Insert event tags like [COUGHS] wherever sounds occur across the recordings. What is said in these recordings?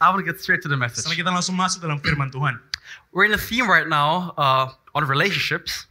I want to get straight to the message. Sekarang kita langsung masuk dalam firman Tuhan. We're in a theme right now uh, on relationships.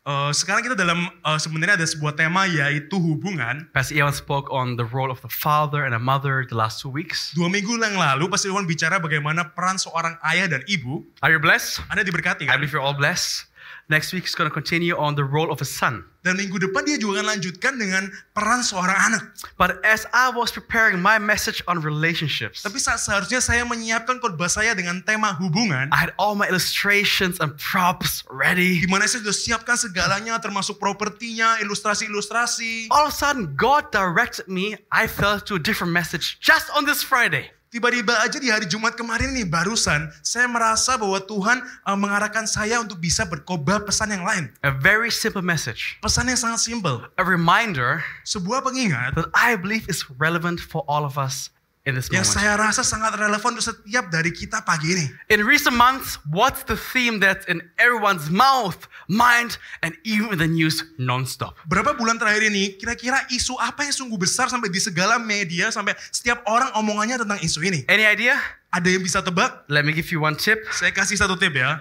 Eh, sekarang kita dalam eh, sebenarnya ada sebuah tema yaitu hubungan. Pastor Iwan spoke on the role of the father and a mother the last two weeks. Dua minggu yang lalu Pastor Iwan bicara bagaimana peran seorang ayah dan ibu. Are you blessed? Anda diberkati I kan? believe you're all blessed. Next week is going to continue on the role of a son. Dan minggu depan dia juga akan lanjutkan dengan peran seorang anak. But as I was preparing my message on relationships, Tapi saat seharusnya saya menyiapkan khotbah saya dengan tema hubungan. I had all my illustrations and props ready. Di mana saya sudah siapkan segalanya termasuk propertinya, ilustrasi-ilustrasi. All of a sudden, God directed me. I fell to a different message just on this Friday. Tiba-tiba aja di hari Jumat kemarin nih barusan saya merasa bahwa Tuhan eh, mengarahkan saya untuk bisa berkhotbah pesan yang lain. A very simple message. Pesan yang sangat simpel. A reminder Sebuah pengingat that I believe is relevant for all of us in this yang moment. saya rasa sangat relevan untuk setiap dari kita pagi ini. In recent months, what's the theme that's in everyone's mouth, mind, and even the news nonstop? Berapa bulan terakhir ini, kira-kira isu apa yang sungguh besar sampai di segala media, sampai setiap orang omongannya tentang isu ini? Any idea? Ada yang bisa tebak? Let me give you one tip. Saya kasih satu tip ya.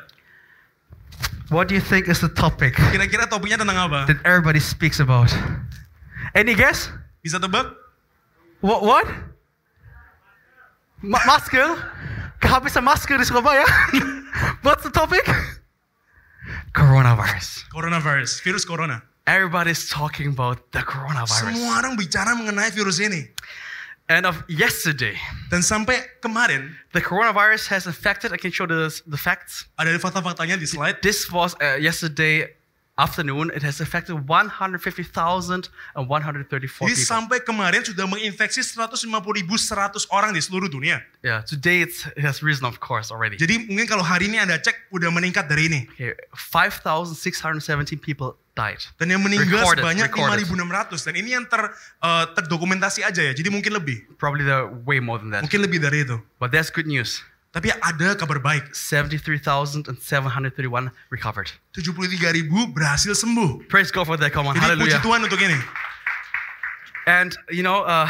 What do you think is the topic Kira-kira topiknya tentang apa? that everybody speaks about? Any guess? Bisa tebak? What? What? Ma- masker? Kehabisan masker di Surabaya? [LAUGHS] What's the topic? Coronavirus. Coronavirus, virus corona. Everybody's talking about the coronavirus. Semua orang bicara mengenai virus ini. And of yesterday, Dan sampai kemarin, the coronavirus has affected, I can show the, the facts. ada fakta-faktanya di slide. This was uh, yesterday afternoon. It has affected 150,134 Jadi people. sampai kemarin sudah menginfeksi 150.100 orang di seluruh dunia. Yeah, today it's, it has risen, of course, already. Jadi mungkin kalau hari ini Anda cek udah meningkat dari ini. Okay, 5,617 people died. Dan yang meninggal Recorded, sebanyak recorded. 5.600. Dan ini yang ter, eh, terdokumentasi aja ya. Jadi mungkin lebih. Probably the way more than that. Mungkin lebih dari itu. But that's good news. Tapi ada kabar baik. 73,731 recovered. 73 ribu berhasil sembuh. Praise God for that. Come on. Jadi puji Hallelujah. Tuhan untuk ini. And, you know, uh,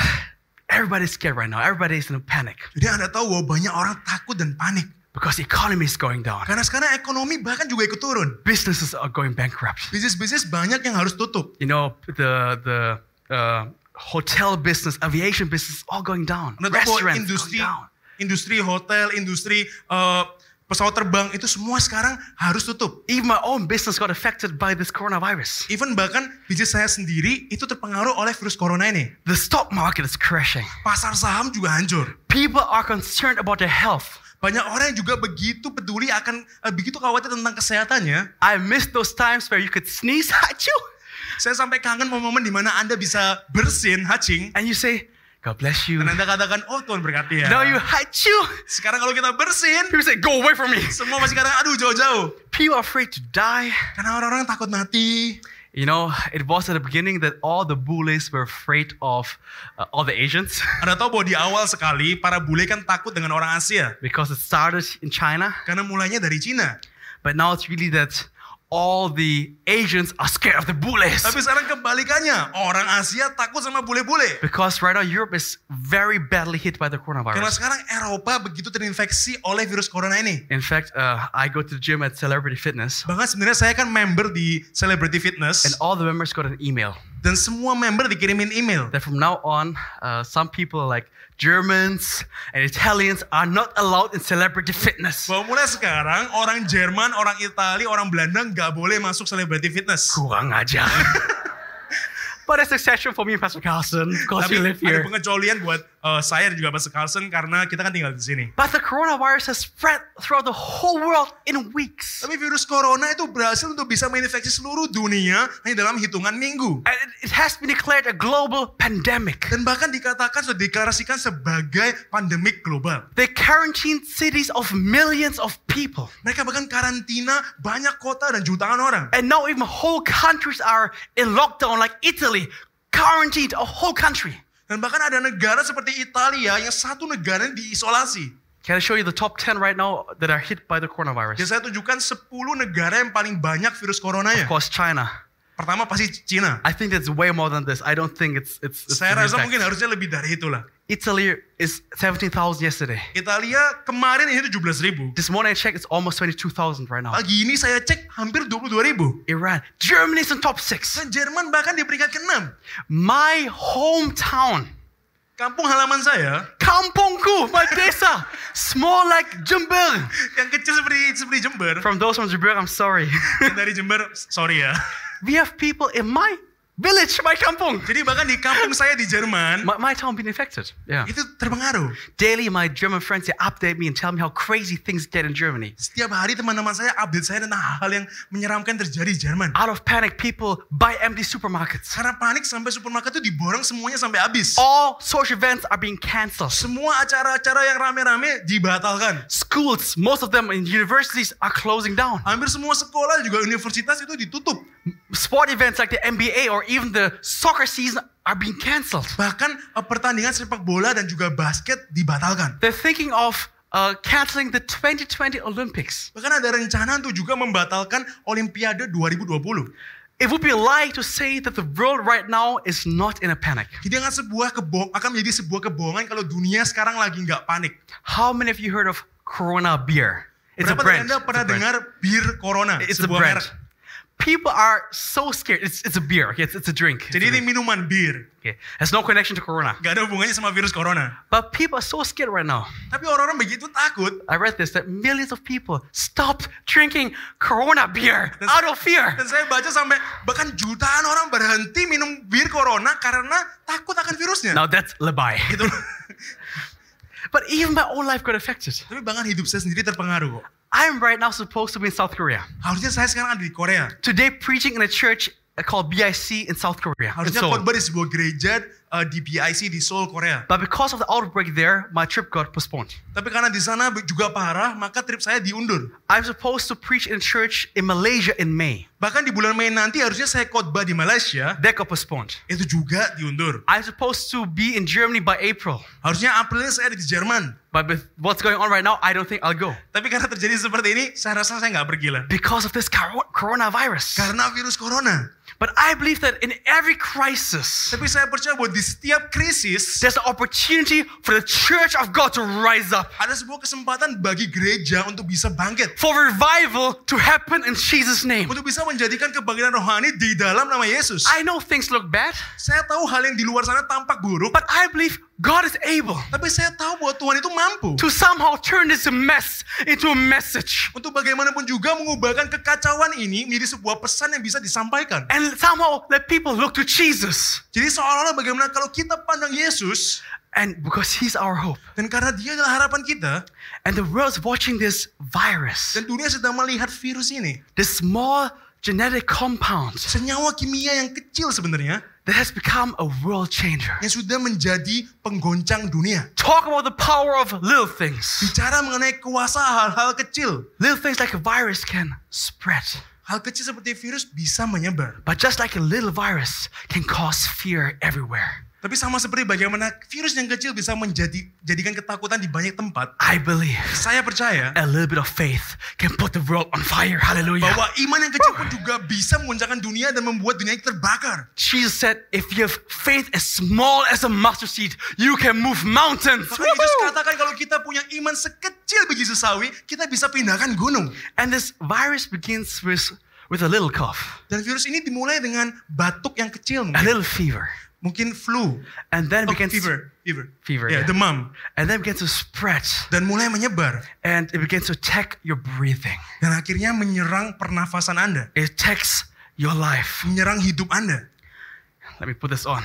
everybody's scared right now. Everybody's in a panic Jadi Anda tahu bahwa banyak orang takut dan panik. because economy is going down. Karena sekarang ekonomi bahkan juga ikut turun. Businesses are going bankrupt. Bisnis-bisnis banyak yang harus tutup. You know, the, the uh, hotel business, aviation business, all going down. Anda tahu Restaurants industri, going down. Industri hotel, industri eh, pesawat terbang itu semua sekarang harus tutup. Even my own business got affected by this coronavirus. Even bahkan bisnis saya sendiri itu terpengaruh oleh virus corona ini. The stock market is crashing. Pasar saham juga hancur. People are concerned about their health. Banyak orang yang juga begitu peduli akan eh, begitu khawatir tentang kesehatannya. I miss those times where you could sneeze, [LAUGHS] achoo, Saya sampai kangen momen-momen di mana Anda bisa bersin, hacing, and you say, God bless you. dan Anda katakan, oh Tuhan berkati ya. Now you achoo. Sekarang kalau kita bersin, People say, go away from me. semua masih kadang aduh jauh-jauh. People are afraid to die. Karena orang-orang takut mati. You know, it was at the beginning that all the bullies were afraid of uh, all the Asians [LAUGHS] Anda tahu bahwa di awal sekali para bule kan takut dengan orang Asia. because it started in China. Karena mulainya dari Cina. But now it's really that all the Asians are scared of the bullies. Tapi sekarang kebalikannya. Orang Asia takut sama bule-bule. Because right now Europe is very badly hit by the Karena coronavirus. sekarang Eropa begitu terinfeksi oleh virus corona ini. In fact, uh, I go to the gym at Celebrity Fitness, Bahkan sebenarnya saya kan member di Celebrity and Fitness. all the members got an email Dan semua member dikirimin email. that from now on, uh, some people like Germans and Italians are not allowed in Celebrity Fitness. Bahwa mulai sekarang orang Jerman, orang Itali, orang Belanda nggak boleh masuk Celebrity Fitness. Kurang aja. [LAUGHS] But it's exception for me Pastor Carlson because we live ada here. pengecualian buat uh, saya dan juga Pastor Carlson karena kita kan tinggal di sini. But the coronavirus has spread throughout the whole world in weeks. Tapi virus corona itu berhasil untuk bisa menginfeksi seluruh dunia hanya dalam hitungan minggu. And it- it has been declared a global pandemic. Dan bahkan dikatakan sudah dideklarasikan sebagai pandemik global. They quarantined cities of millions of people. Mereka bahkan karantina banyak kota dan jutaan orang. And now even whole countries are in lockdown like Italy, quarantined a whole country. Dan bahkan ada negara seperti Italia yang satu negara yang diisolasi. Can I show you the top 10 right now that are hit by the Dan coronavirus? saya tunjukkan 10 negara yang paling banyak virus coronanya. Of course, China. Pertama pasti Cina. I think that's way more than this. I don't think it's it's. it's Saya rasa mungkin harusnya lebih dari itulah. Italy is 17,000 yesterday. Italia kemarin ini 17 ribu. This morning I checked, it's almost 22,000 right now. Pagi ini saya cek hampir 22 ribu. Iran. Germany's in top six. Dan Jerman bahkan di peringkat ke-6. My hometown. Kampung halaman saya Kampungku, my desa. Small like Jember. yang kecil seperti seperti Jember. From those from Jember, I'm sorry. Dari Jember, sorry ya. we have people in my village, my kampung. Jadi bahkan di kampung saya di Jerman My, my town being infected. Yeah. itu terpengaruh. Daily, my German friends they update me and tell me how crazy things get in Germany. Setiap hari teman-teman saya update saya tentang hal yang menyeramkan terjadi di Jerman. Out of panic, people buy empty supermarkets. Karena panik sampai supermarket itu diborong semuanya sampai habis. All social events are being cancelled. Semua acara-acara yang rame-rame dibatalkan. Schools, most of them in universities, are closing down. Hampir semua sekolah juga universitas itu ditutup. Sport events like the NBA or even the soccer season are being cancelled. Bahkan eh, pertandingan sepak bola dan juga basket dibatalkan. They're thinking of uh, canceling the 2020 Olympics. Bahkan ada rencana untuk juga membatalkan Olimpiade 2020. It would be a lie to say that the world right now is not in a panic. Jadi akan sebuah kebohong akan menjadi sebuah kebohongan kalau dunia sekarang lagi nggak panik. How many of you heard of Corona beer? It's a Berapa dari brand. Anda pernah a dengar bir Corona? It's a sebuah brand. merek. People are so scared. It's, it's a beer. Okay, it's, it's a drink. It's a Jadi ini drink. minuman bir. Okay. Has no connection to Corona. Gak ada hubungannya sama virus Corona. But people are so scared right now. Tapi orang-orang begitu takut. I read this that millions of people stopped drinking Corona beer Dan- out of fear. Dan saya baca sampai bahkan jutaan orang berhenti minum bir Corona karena takut akan virusnya. Now that's lebay. Gitu. [LAUGHS] But even my own life got affected. Tapi bahkan hidup saya sendiri terpengaruh kok. I'm right now supposed to be in South Korea. Harusnya saya sekarang ada di Korea. Today preaching in a church called BIC in South Korea. Harusnya khotbah di sebuah gereja uh, di BIC di Seoul, Korea. But because of the outbreak there, my trip got postponed. Tapi karena di sana juga parah, maka trip saya diundur. I'm supposed to preach in church in Malaysia in May. Bahkan di bulan Mei nanti harusnya saya khotbah di Malaysia, That got postponed. itu juga diundur. I'm supposed to be in Germany by April. Harusnya April saya ada di Jerman. But with what's going on right now, I don't think I'll go. Tapi karena terjadi seperti ini, saya rasa saya nggak pergi lah. Because of this cor- coronavirus. Karena virus corona. But I believe that in every crisis, Tapi saya percaya bahwa di setiap krisis, there's an opportunity for the church of God to rise up. ada sebuah kesempatan bagi gereja untuk bisa bangkit. For revival to happen in Jesus' name. Untuk bisa menjadikan kebangkitan rohani di dalam nama Yesus. I know things look bad, Saya tahu hal yang di luar sana tampak buruk, but I believe God is able tapi saya tahu bahwa Tuhan itu mampu. to somehow turn this mess into a message. Untuk bagaimanapun juga mengubahkan kekacauan ini menjadi sebuah pesan yang bisa disampaikan. And somehow let people look to Jesus. Jadi seolah-olah bagaimana kalau kita pandang Yesus, And because He's our hope. dan karena dia adalah harapan kita, And the world's watching this virus, dan dunia sedang melihat virus ini, this small genetic compound senyawa kimia yang kecil sebenarnya, that has become a world changer. yang sudah menjadi penggoncang dunia. Talk about the power of little things. Bicara mengenai kuasa hal-hal kecil. Little things like a virus can spread. Hal kecil seperti virus bisa menyebar. But just like a little virus can cause fear everywhere. Tapi sama seperti bagaimana virus yang kecil bisa menjadi jadikan ketakutan di banyak tempat, I believe saya percaya a little bit of faith can put the world on fire. Hallelujah. bahwa iman yang kecil pun juga bisa menguncangkan dunia dan membuat dunia ini terbakar. Jesus said, if you have faith as small as a mustard seed, you can move mountains. Bahkan Yesus katakan kalau kita punya iman sekecil biji sesawi, kita bisa pindahkan gunung. And this virus begins with, with a little cough, Dan virus ini dimulai dengan batuk yang kecil a mungkin. little fever, Mungkin flu. and then Oh, begins fever. Fever. Fever, Ya, yeah. demam. and then begins to spread, Dan mulai menyebar. and it begins to attack your breathing. Dan akhirnya menyerang pernafasan Anda. It attacks your life. Menyerang hidup Anda. Let me put this on.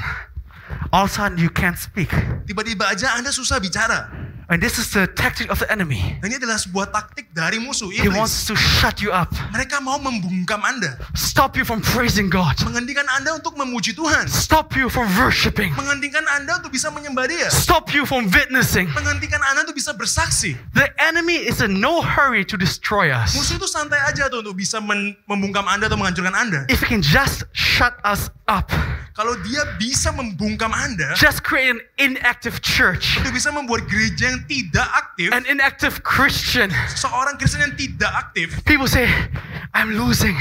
All of a sudden, you can't speak. Tiba-tiba aja Anda susah bicara. And this is the tactic of the enemy. Dan ini adalah sebuah taktik dari musuh He iblis. wants to shut you up, Mereka mau membungkam Anda. stop you from praising God, Menghentikan Anda untuk memuji Tuhan. stop you from worshiping, Menghentikan Anda untuk bisa menyembah dia. stop you from witnessing. Menghentikan Anda untuk bisa bersaksi. The enemy is in no hurry to destroy us. Musuh itu santai aja tuh untuk bisa membungkam Anda atau menghancurkan Anda. If he can just shut us up, Kalau dia bisa membungkam Anda, just create an inactive church, itu bisa membuat gereja yang tidak aktif, an inactive Christian. seorang Kristen yang tidak aktif, People say, I'm losing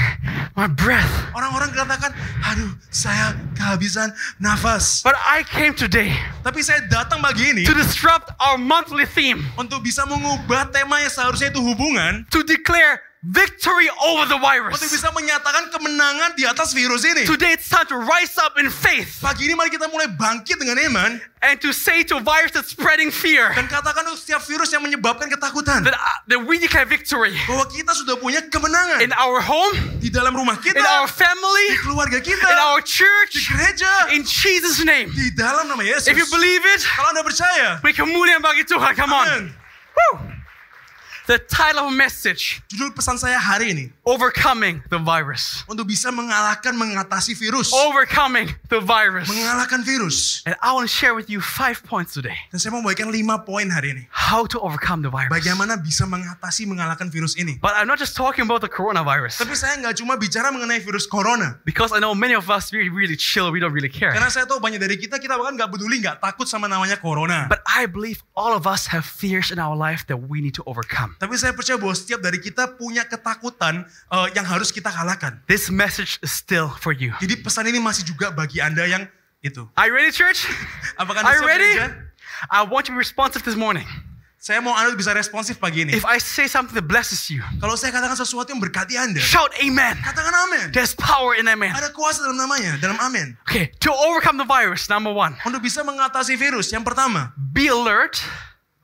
my breath. orang-orang katakan, aduh saya kehabisan nafas. But I came today Tapi saya datang pagi ini to disrupt our monthly theme, untuk bisa mengubah tema yang seharusnya itu hubungan, to declare victory over the untuk virus. bisa menyatakan kemenangan di atas virus ini. Today it's time to rise up in faith Pagi ini mari kita mulai bangkit dengan iman and to say to virus that's spreading fear dan katakan untuk setiap virus yang menyebabkan ketakutan that, uh, that we declare victory bahwa kita sudah punya kemenangan in our home, di dalam rumah kita, in our di family, keluarga kita, in our di church, gereja, in Jesus' name. di dalam nama Yesus. If you believe it, Kalau Anda percaya, we kemuliaan bagi Tuhan. Come on. amin. Woo. The title of message, Judul pesan saya hari ini Overcoming the Virus. untuk bisa mengalahkan mengatasi virus, Overcoming the virus. mengalahkan virus. And I want to share with you five points today. Dan saya mau bagikan lima poin hari ini. How to overcome the virus. Bagaimana bisa mengatasi mengalahkan virus ini. But I'm not just talking about the coronavirus. Tapi saya nggak cuma bicara mengenai virus corona. Because I know many of us really, really chill. We don't really care. Karena saya tahu banyak dari kita, kita bahkan nggak peduli, nggak takut sama namanya corona. But I believe all of us have fears in our life that we need to overcome. Tapi saya percaya bahwa setiap dari kita punya ketakutan eh, yang harus kita kalahkan. This message is still for you. Jadi pesan ini masih juga bagi Anda yang itu. Are you ready, church? [LAUGHS] Apakah Are you ready? gereja? I want you to be responsive this morning. Saya mau Anda bisa responsif pagi ini. If I say something that blesses you, Kalau saya katakan sesuatu yang berkati Anda, shout amen. katakan amin. There's power in amen. Ada kuasa dalam namanya, dalam amin. Okay, to overcome the virus, number one, Untuk bisa mengatasi virus, yang pertama, be alert,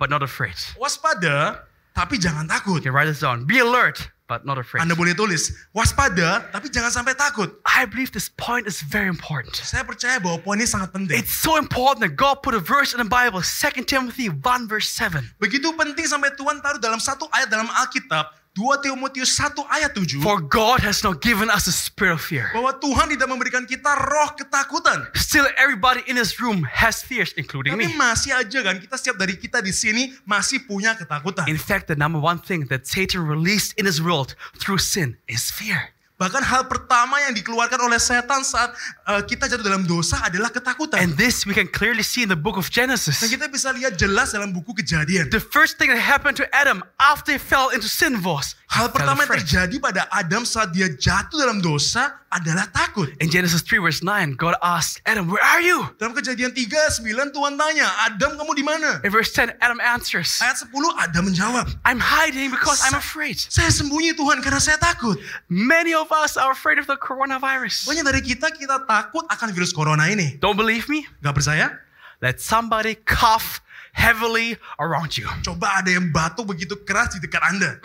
but not afraid. waspada, tapi jangan takut. Okay, write this down. Be alert, but not afraid. Anda boleh tulis, waspada, tapi jangan sampai takut. I believe this point is very important. Saya percaya bahwa poin ini sangat penting. It's so important that God put a verse in the Bible, 2 Timothy 1 verse 7. Begitu penting sampai Tuhan taruh dalam satu ayat dalam Alkitab, 2 Timotius 1 ayat 7, For God has not given us a spirit of fear. bahwa Tuhan tidak memberikan kita roh ketakutan. Still, everybody in this room has fears, including Tapi me. masih aja kan, kita setiap dari kita di sini masih punya ketakutan. In fact, the number one thing that Satan released in this world through sin is fear. Bahkan hal pertama yang dikeluarkan oleh setan saat uh, kita jatuh dalam dosa adalah ketakutan. And this we can clearly see in the book of Dan Genesis. kita bisa lihat jelas dalam buku kejadian. The first thing that happened to Adam after he fell into sin was Hal pertama yang terjadi pada Adam saat dia jatuh dalam dosa adalah takut. In Genesis 3 verse 9, God asked Adam, Where are you? Dalam kejadian 3, 9 Tuhan tanya, Adam kamu di mana? In verse 10, Adam answers, Ayat 10 Adam menjawab, I'm hiding because I'm afraid. saya sembunyi Tuhan karena saya takut. Many of us are afraid of the coronavirus. Banyak dari kita, kita takut akan virus corona ini. Don't believe me? Gak percaya? Let somebody cough heavily around you. [LAUGHS] Coba ada yang batuk begitu keras di dekat Anda.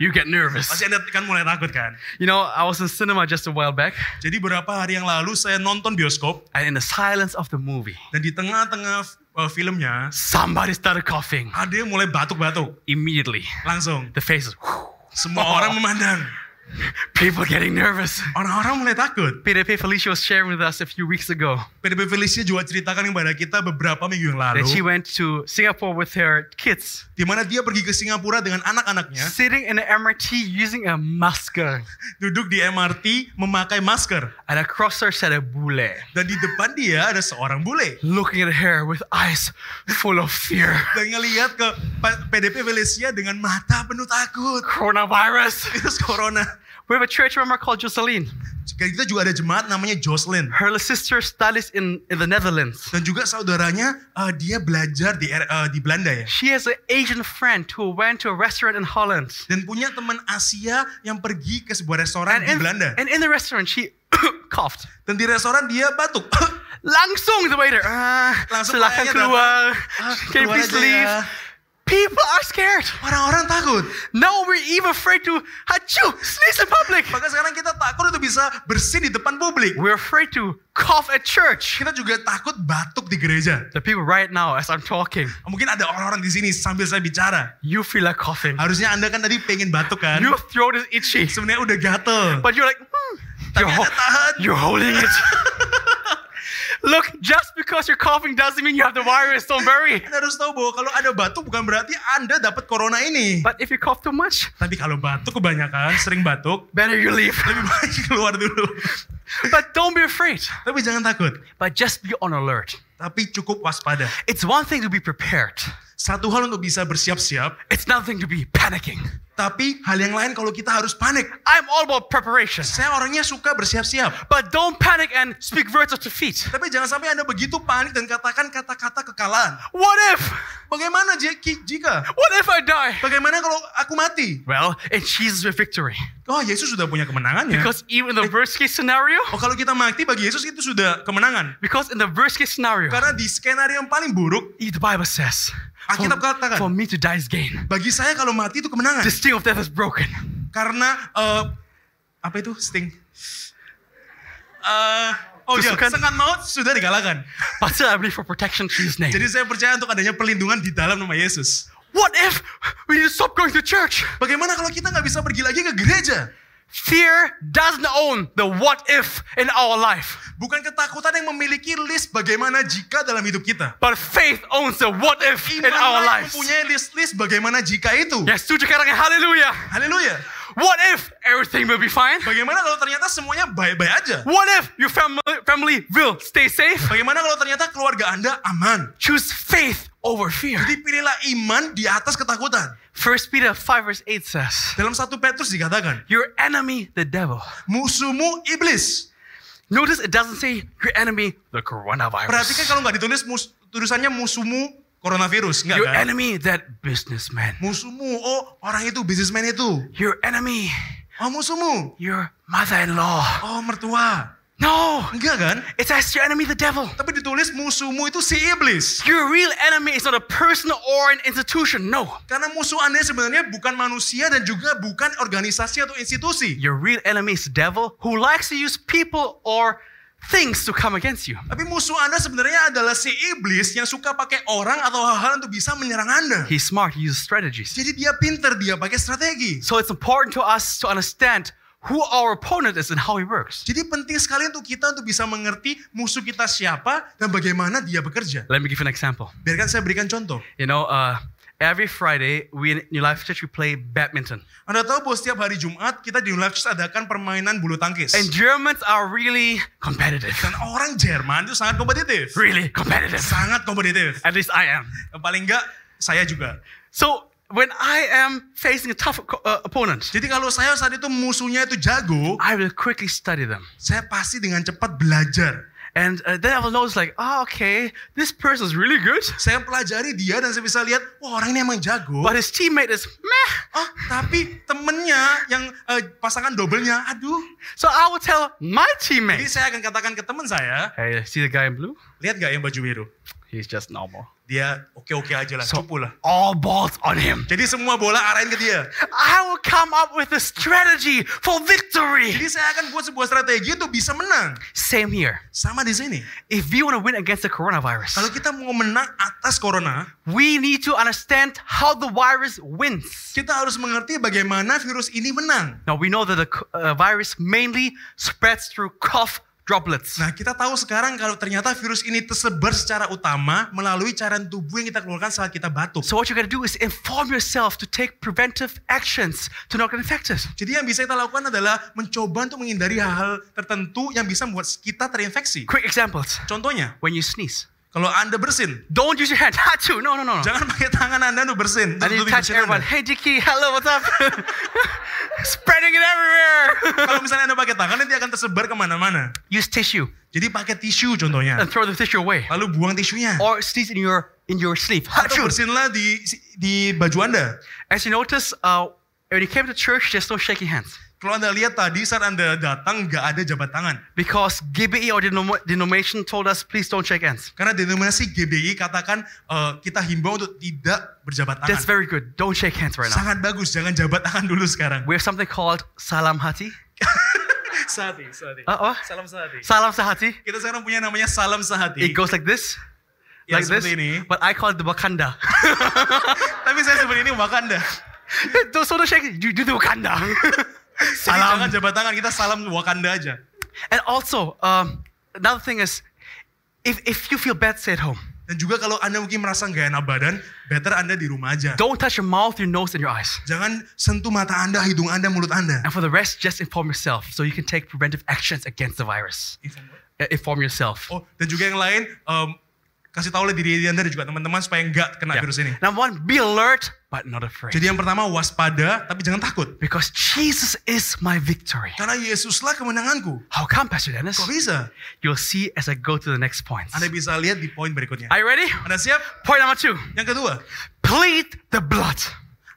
you get nervous. Pasti Anda kan mulai takut kan? You know, I was in cinema just a while back, Jadi beberapa hari yang lalu saya nonton bioskop and in the silence of the movie, dan di tengah-tengah uh, filmnya somebody started coughing ada yang mulai batuk-batuk. immediately. Langsung. The faces, Semua [LAUGHS] orang memandang. People getting nervous. Orang-orang mulai takut. PDP Felicia was sharing with us a few weeks ago PDP Felicia juga ceritakan kepada kita beberapa minggu yang lalu. that she went to Singapore with her kids, di mana dia pergi ke Singapura dengan anak-anaknya, sitting in the MRT using a masker, duduk di MRT memakai masker. and across her sat a bule, Dan di depan dia ada seorang bule. looking at her with eyes full of fear. Dan ngelihat ke PDP Felicia dengan mata penuh takut. Coronavirus. Virus corona. We have a church member called Jocelyn. Kita juga ada jemaat namanya Jocelyn. Her sister studies in, in the Netherlands. Dan juga saudaranya eh, dia belajar di eh, di Belanda ya. She has an Asian friend who went to a restaurant in Holland. Dan punya teman Asia yang pergi ke sebuah restoran And di in, Belanda. and in the restaurant, she [COUGHS] coughed. Dan di restoran dia batuk. [COUGHS] Langsung the waiter. Ah, Langsung silakan keluar. Ah, Can you please aja leave? ya. People are scared. Orang-orang takut. Now we're even afraid to hachu, sneeze in public. Maka sekarang kita takut untuk bisa bersin di depan publik. We're afraid to cough at church. Kita juga takut batuk di gereja. The people right now, as I'm talking, Mungkin ada orang-orang di sini sambil saya bicara. you feel like coughing. Harusnya Anda kan tadi pengen batuk kan? Your throat is itchy, Sebenarnya udah gatel. but you're like, hmm, Tapi you're, ho- Anda tahan. you're holding it. [LAUGHS] Look, just because you're coughing doesn't mean you have the virus. Don't worry. Anda harus tahu bahwa kalau ada batuk bukan berarti Anda dapat corona ini. But if you cough too much, Tapi kalau batuk kebanyakan, sering batuk, better you leave. [LAUGHS] lebih baik keluar dulu. But don't be afraid. Tapi jangan takut. But just be on alert. Tapi cukup waspada. It's one thing to be prepared. Satu hal untuk bisa bersiap-siap, It's another thing to be panicking. Tapi hal yang lain kalau kita harus panik. I'm all about preparation. Saya orangnya suka bersiap-siap. But don't panic and speak words of defeat. Tapi jangan sampai Anda begitu panik dan katakan kata-kata kekalahan. What if? Bagaimana jika? What if I die? Bagaimana kalau aku mati? Well, in Jesus we have victory. Oh, Yesus sudah punya kemenangannya. Because even the worst case scenario, Oh, kalau kita mati bagi Yesus itu sudah kemenangan. because in the worst case scenario, Karena di skenario yang paling buruk, the Bible says, Alkitab katakan, for me to die is gain. bagi saya kalau mati itu kemenangan. The sting of death is broken. Karena eh, apa itu sting? Eh, oh Tusukan. sengat maut sudah dikalahkan. But still, I believe for protection through His name. Jadi saya percaya untuk adanya perlindungan di dalam nama Yesus. What if we need to stop going to church? Bagaimana kalau kita nggak bisa pergi lagi ke gereja? Fear doesn't own the what if in our life, Bukan ketakutan yang memiliki list bagaimana jika dalam hidup kita. but faith owns the what if in Iman our yang lives. mempunyai list-list bagaimana jika itu. Yes, setuju katakan hallelujah. Haleluya. What if everything will be fine? Bagaimana kalau ternyata semuanya baik-baik aja? What if your family, family will stay safe? Bagaimana kalau ternyata keluarga Anda aman? Choose faith over fear. Jadi pilihlah iman di atas ketakutan. 1 Peter 5 verse 8 says, Dalam satu Petrus dikatakan, Your enemy, the devil. musuhmu iblis. Notice it doesn't say your enemy, the coronavirus. Perhatikan kalau nggak ditulis mus tulisannya musuhmu coronavirus, enggak Your kan? enemy, that businessman. Musuhmu, oh orang itu bisnismen itu. Your enemy, Oh musuhmu, your mother-in-law. oh mertua. No, Enggak kan? it says your enemy, the devil. Tapi ditulis musuhmu itu si iblis. Your real enemy is not a person or an institution. No. Karena musuh Anda sebenarnya bukan manusia dan juga bukan organisasi atau institusi. Your real enemy is the devil who likes to use people or things to come against you. Tapi musuh Anda sebenarnya adalah si iblis yang suka pakai orang atau hal-hal untuk bisa menyerang Anda. He's smart, he uses strategies. Jadi dia pinter, dia pakai strategi. So it's important to us to understand who our opponent is and how he works. Jadi penting sekali untuk kita untuk bisa mengerti musuh kita siapa dan bagaimana dia bekerja. Let me give you an example. Biarkan saya berikan contoh. You know, uh, every Friday we in New Life Church we play badminton, Anda tahu bahwa setiap hari Jumat kita di Life Church adakan permainan bulu tangkis. and Germans are really competitive. Dan orang Jerman itu sangat kompetitif. Really competitive. Sangat kompetitif. At least I am. Paling enggak saya juga. So when I am facing a tough uh, opponent, Jadi kalau saya saat itu musuhnya itu jago, I will quickly study them. saya pasti dengan cepat belajar. And uh, then I will notice like, oh, okay, this person is really good, Saya pelajari dia dan saya bisa lihat, wah orang ini emang jago. but his teammate is meh. Oh, tapi temennya yang eh, pasangan dobelnya, aduh. So I will tell my Jadi teammate, saya akan katakan ke teman saya, hey, see the guy in blue? lihat gak yang baju biru? He's just normal. Dia oke-oke aja lah, So cupu lah. all balls on him. Jadi semua bola arahin ke dia. I will come up with a strategy for victory. Jadi saya akan buat sebuah strategi untuk bisa menang. Same here. Sama di sini. If we want to win against the coronavirus, Kalau kita mau menang atas corona, we need to understand how the virus wins. kita harus mengerti bagaimana virus ini menang. Now we know that the uh, virus mainly spreads through cough droplets. Nah, kita tahu sekarang kalau ternyata virus ini tersebar secara utama melalui cairan tubuh yang kita keluarkan saat kita batuk. So what you gotta do is inform yourself to take preventive actions to not get infected. Jadi yang bisa kita lakukan adalah mencoba untuk menghindari hal-hal tertentu yang bisa membuat kita terinfeksi. Quick examples. Contohnya, When you sneeze, kalau Anda bersin, don't use your hand. [LAUGHS] Hachu. No, no, no, jangan pakai tangan Anda untuk bersin. And you touch everyone. Anda. Hey, Dicky, hello, what's up? [LAUGHS] Spreading it everywhere. [LAUGHS] Kalau misalnya Anda pakai tangan, nanti akan tersebar ke mana-mana. use tissue Jadi pakai tisu contohnya. and throw the tissue away. Lalu buang tisunya. Or sneeze in your in your sleeve. Atau Hachu. bersinlah di di baju Anda. As you notice, uh, when you came to church, there's no shaking hands. Kalau Anda lihat tadi saat Anda datang nggak ada jabat tangan. Because GBE or denom- denomination told us, please don't shake hands. Karena denominasi GBI katakan eh, kita himbau untuk tidak berjabat That's tangan. very good. Don't shake hands right now. Sangat bagus, jangan jabat tangan dulu sekarang. We have something called salam hati. [LAUGHS] Sehati, sehati. Uh, oh, Salam sehati. salam sehati. Kita sekarang punya namanya salam sehati. It goes like this, Ya, like this. ini. But I call it the Wakanda. [LAUGHS] Tapi saya sebenarnya ini Wakanda. [LAUGHS] don't so don't shake. You do the Wakanda. [LAUGHS] Salam. jangan jabat tangan, kita salam Wakanda aja. And also, um, another thing is, if if you feel bad, stay at home. Dan juga kalau Anda mungkin merasa nggak enak badan, better Anda di rumah aja. Don't touch your mouth, your nose, and your eyes. Jangan sentuh mata Anda, hidung Anda, mulut Anda. And for the rest, just inform yourself so you can take preventive actions against the virus. Uh, Inform yourself. Oh, dan juga yang lain, em, kasih tahu lah diri Anda dan juga teman-teman supaya nggak kena Yeah. virus ini. Number one, be alert but not afraid. Jadi yang pertama waspada, tapi jangan takut. Because Jesus is my victory. Karena Yesuslah kemenanganku. How come, Pastor Dennis? Kok bisa? You'll see as I go to the next points. Anda bisa lihat di poin berikutnya. Are you ready? Anda siap? Point number two. Yang kedua, Plead the blood.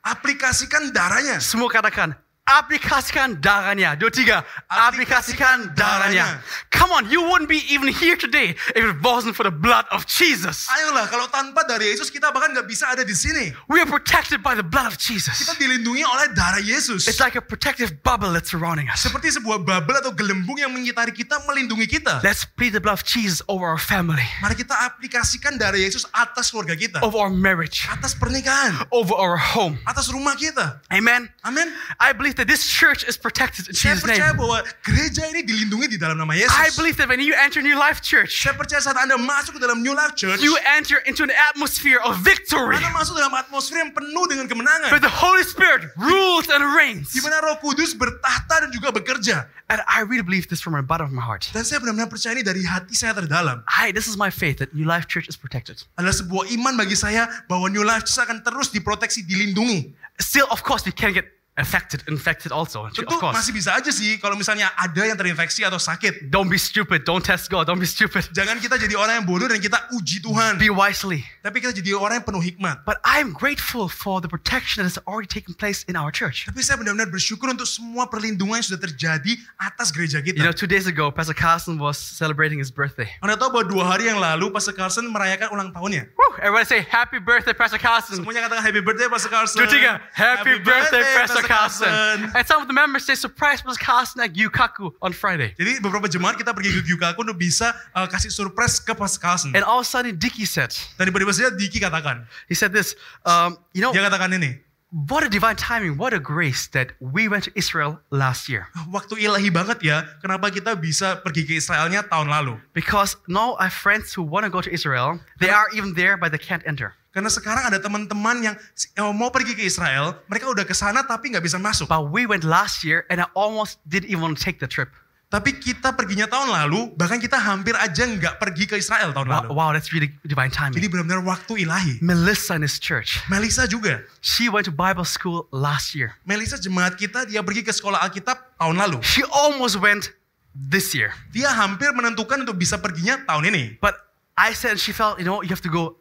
aplikasikan darahnya. Semua katakan, aplikasikan darahnya. Dua tiga, aplikasikan darahnya. Come on, you wouldn't be even here today if it wasn't for the blood of Jesus. Ayolah, kalau tanpa darah Yesus kita bahkan nggak bisa ada di sini. We are protected by the blood of Jesus. Kita dilindungi oleh darah Yesus. It's like a protective bubble that's surrounding us. Seperti sebuah bubble atau gelembung yang mengitari kita, melindungi kita. Let's plead the blood of Jesus over our family, Mari kita aplikasikan darah Yesus atas keluarga kita. over our marriage, Atas pernikahan. over our home. Atas rumah kita. Amen. Amin. I believe that this church is protected in Saya Jesus' percaya name. bahwa gereja ini dilindungi di dalam nama Yesus. I believe that when you enter New Life Church, Saya percaya saat Anda masuk ke dalam New Life Church, you enter into an atmosphere of victory Anda masuk dalam atmosfer yang penuh dengan kemenangan. where the Holy Spirit rules and reigns. Di mana Roh Kudus bertahta dan juga bekerja. And I really believe this from the bottom of my heart. Dan saya benar-benar percaya ini dari hati saya terdalam. I, this is my faith that New Life Church is protected. Adalah sebuah iman bagi saya bahwa New Life Church akan terus diproteksi, dilindungi. Still, of course, we can get affected, infected also. Tentu Of course. masih bisa aja sih kalau misalnya ada yang terinfeksi atau sakit. Don't be stupid. Don't test God. Don't be stupid. Jangan kita jadi orang yang bodoh dan kita uji Tuhan. Be wisely. Tapi kita jadi orang yang penuh hikmat. But I'm grateful for the protection that has already taken place in our church. Tapi saya benar-benar bersyukur untuk semua perlindungan yang sudah terjadi atas gereja You know, kita. two days ago, Pastor Carson was celebrating his birthday. Anda tahu bahwa dua hari yang lalu Pastor Carson merayakan ulang tahunnya. Woo! Everybody say, Happy birthday, Pastor Carson. Semuanya katakan happy birthday Pastor Carson. Dua tiga, Happy, birthday, Pastor Carson. And some of the members say, Surprise Pastor Carson at Yukaku on Friday. Jadi beberapa jemaat kita pergi ke Gyukaku untuk bisa uh, kasih surprise ke Carson. And all of a sudden, Dicky said, Dan tiba-tiba saja Diki katakan, He said this, um, You know, dia katakan ini, what a divine timing, what a grace that we went to Israel last year. waktu ilahi banget ya, kenapa kita bisa pergi ke Israelnya tahun lalu? Because now I have friends who want to go to Israel. They are even there, but they can't enter. Karena sekarang ada teman-teman yang yang mau pergi ke Israel, mereka udah ke sana tapi nggak bisa masuk. But we went last year, and I almost didn't even take the trip. Tapi kita perginya tahun lalu, bahkan kita hampir aja nggak pergi ke Israel tahun Wow, lalu. wow that's really divine Jadi timing. benar-benar waktu ilahi. Melissa in his church, Melisa juga. she went to Bible school last year. Melisa jemaat kita, dia pergi ke sekolah Alkitab tahun lalu. She almost went this year. Dia hampir menentukan untuk bisa perginya tahun ini. But I said she felt, you know, you have to go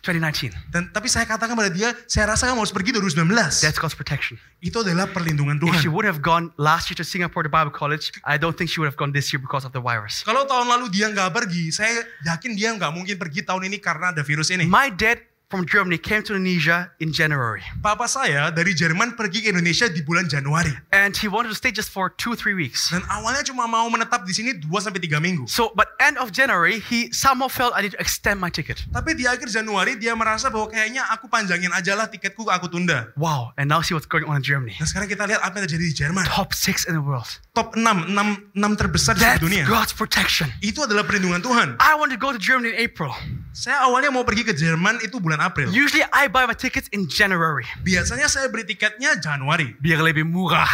2019. Dan tapi saya katakan pada dia, saya rasa kamu harus pergi 2019. That's God's protection. Itu adalah perlindungan If she Tuhan. would have gone last year to Singapore to Bible college, I don't think she would have gone this year because of the virus. Kalau tahun lalu dia nggak pergi, saya yakin dia nggak mungkin pergi tahun ini karena ada virus ini. My dad from Germany came to Indonesia in January. Papa saya dari Jerman pergi ke Indonesia di bulan Januari. And he wanted to stay just for two, three weeks. Dan awalnya cuma mau menetap di sini 2 sampai 3 minggu. So, but end of January, he somehow felt I need to extend my ticket. Tapi di akhir Januari dia merasa bahwa kayaknya aku panjangin aja lah tiketku aku tunda. Wow. And now see what's going on in Germany. Dan sekarang kita lihat apa yang terjadi di Jerman. Top six in the world. Top 6, 6, 6 terbesar di That's seluruh dunia. God's protection. Itu adalah perlindungan Tuhan. I want to go to Germany in April. Saya awalnya mau pergi ke Jerman itu bulan April. Usually I buy my tickets in January. Biasanya saya beli tiketnya Januari. Biar lebih murah.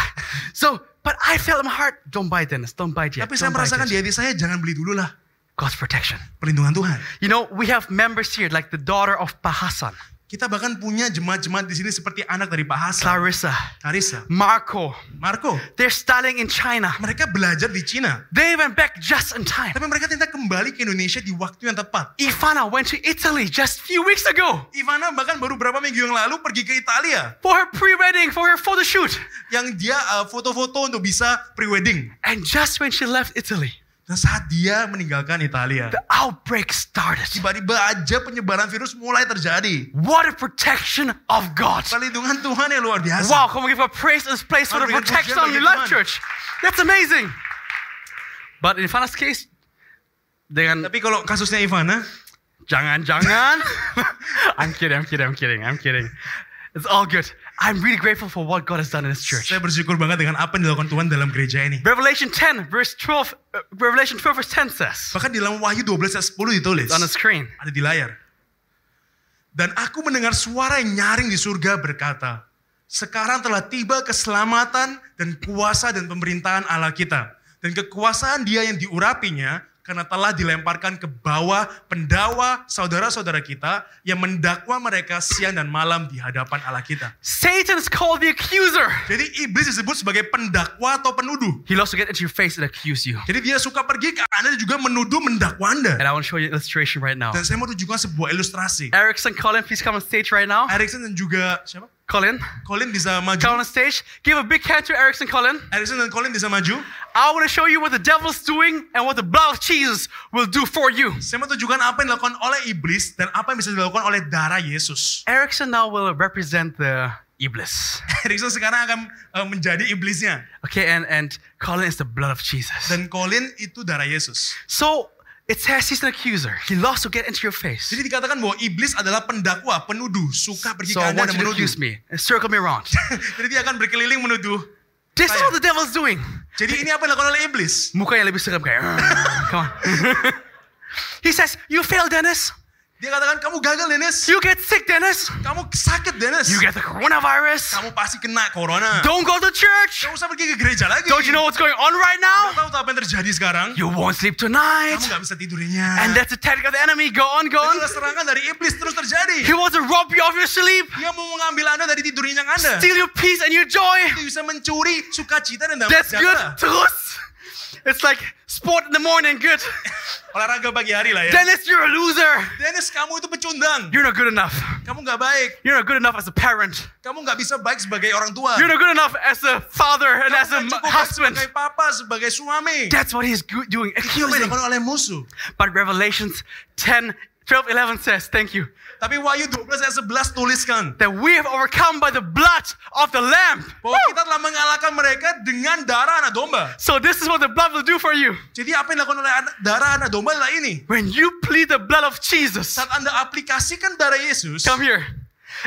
So, but I felt in my heart, don't buy Dennis, don't buy yet. Tapi saya merasakan di hati saya jangan beli dulu lah. God's protection. Perlindungan Tuhan. You know, we have members here like the daughter of Pahasan, Kita bahkan punya jemaat-jemaat di sini seperti anak dari Pak Hasan, Clarissa, Karissa, Marco. Marco. They're studying in China. Mereka belajar di Cina. They went back just in time. Tapi mereka ternyata kembali ke Indonesia di waktu yang tepat. Ivana went to Italy just few weeks ago Ivana bahkan baru berapa minggu yang lalu pergi ke Italia. for her pre-wedding, for her photo shoot. Yang dia uh, foto-foto untuk bisa pre-wedding. And just when she left Italy, Dan saat dia meninggalkan Italia. the outbreak started. Tiba-tiba aja penyebaran virus mulai terjadi. What a protection of God. Perlindungan Tuhan yang luar biasa. Wow, can we give a praise in this place for the protection of New Life Church? That's amazing. But in Ivana's case, dengan Tapi kalau kasusnya Ivana, jangan jangan. [LAUGHS] I'm kidding, I'm kidding, I'm kidding, I'm kidding. It's all good. I'm really grateful for what God has done in this church. saya bersyukur banget dengan apa yang dilakukan Tuhan dalam gereja ini. Revelation 10, verse 12, uh, Revelation 12, verse 10 says, Bahkan di dalam Wahyu 12 ayat 10 ditulis. on the screen, Ada di layar. Dan aku mendengar suara yang nyaring di surga berkata, sekarang telah tiba keselamatan dan kuasa dan pemerintahan Allah kita. Dan kekuasaan dia yang diurapinya karena telah dilemparkan ke bawah pendakwa saudara-saudara kita yang mendakwa mereka siang dan malam di hadapan Allah kita. Satan's called the accuser. Jadi iblis disebut sebagai pendakwa atau penuduh. He'll also get into your face and accuse you. Jadi dia suka pergi ke Anda dan juga menuduh mendakwa Anda. And I want to show you an illustration right now. Dan saya mau tunjukkan sebuah ilustrasi. Erickson, Colin, please come on stage right now. Erickson dan juga siapa? Colin, Colin bisa come maju. on stage. Give a big hand to Erickson, Colin. Erickson dan Colin bisa maju. I want to show you what the devil's doing and what the blood of Jesus will do for you. Saya mau tunjukkan apa yang dilakukan oleh iblis dan apa yang bisa dilakukan oleh darah Yesus. Erickson now will represent the Iblis. [LAUGHS] Erickson sekarang akan eh, menjadi iblisnya. Okay, and, and Colin is the blood of Jesus. Dan Colin itu darah Yesus. So it says he's an accuser. He loves to get into your face. Jadi dikatakan bahwa iblis adalah pendakwa, penuduh, suka pergi So ke Anda dan menuduh. accuse me and circle me around. [LAUGHS] Jadi dia akan berkeliling menuduh. This is what the devil's doing. Jadi ini apa yang dilakukan oleh iblis? Muka yang lebih seram kayak. Come on. [LAUGHS] he says, you fail, Dennis. Dia katakan kamu gagal Dennis. You get sick, Dennis. Kamu sakit Dennis. You get the coronavirus. Kamu pasti kena corona. Don't go to church. Kamu usah pergi ke gereja lagi. Don't you know what's going on right Kamu now? tahu tuh apa yang terjadi sekarang? You won't sleep tonight. Kamu gak bisa tidurnya. And that's the tactic of the enemy. Go on, go Itu on. adalah serangan dari iblis terus terjadi. He wants to rob you of your sleep, Dia mau mengambil Anda dari tidur nyenyak Anda. steal your peace and your joy. Dia bisa mencuri sukacita dan damai That's good. Terus. It's like sport in the morning. Good. [LAUGHS] Olahraga pagi hari lah ya. Dennis, you're a loser. Dennis, kamu itu pecundang. You're not good enough. Kamu gak baik. You're not good enough as a parent. Kamu gak bisa baik sebagai orang tua. You're not good enough as a father and Kamu as a nggak husband. sebagai papa, sebagai suami. That's what he's doing, Itu accusing. dilakukan oleh musuh. But Revelations 10, 12, 11 says, thank you, Tapi Wahyu 12 ayat 11 tuliskan. that we have overcome by the blood of the Lamb. Bahwa kita telah mengalahkan mereka dengan darah anak domba. So this is what the blood will do for you. Jadi apa yang dilakukan oleh darah anak domba adalah ini. When you plead the blood of Jesus, Saat Anda aplikasikan darah Yesus, come here.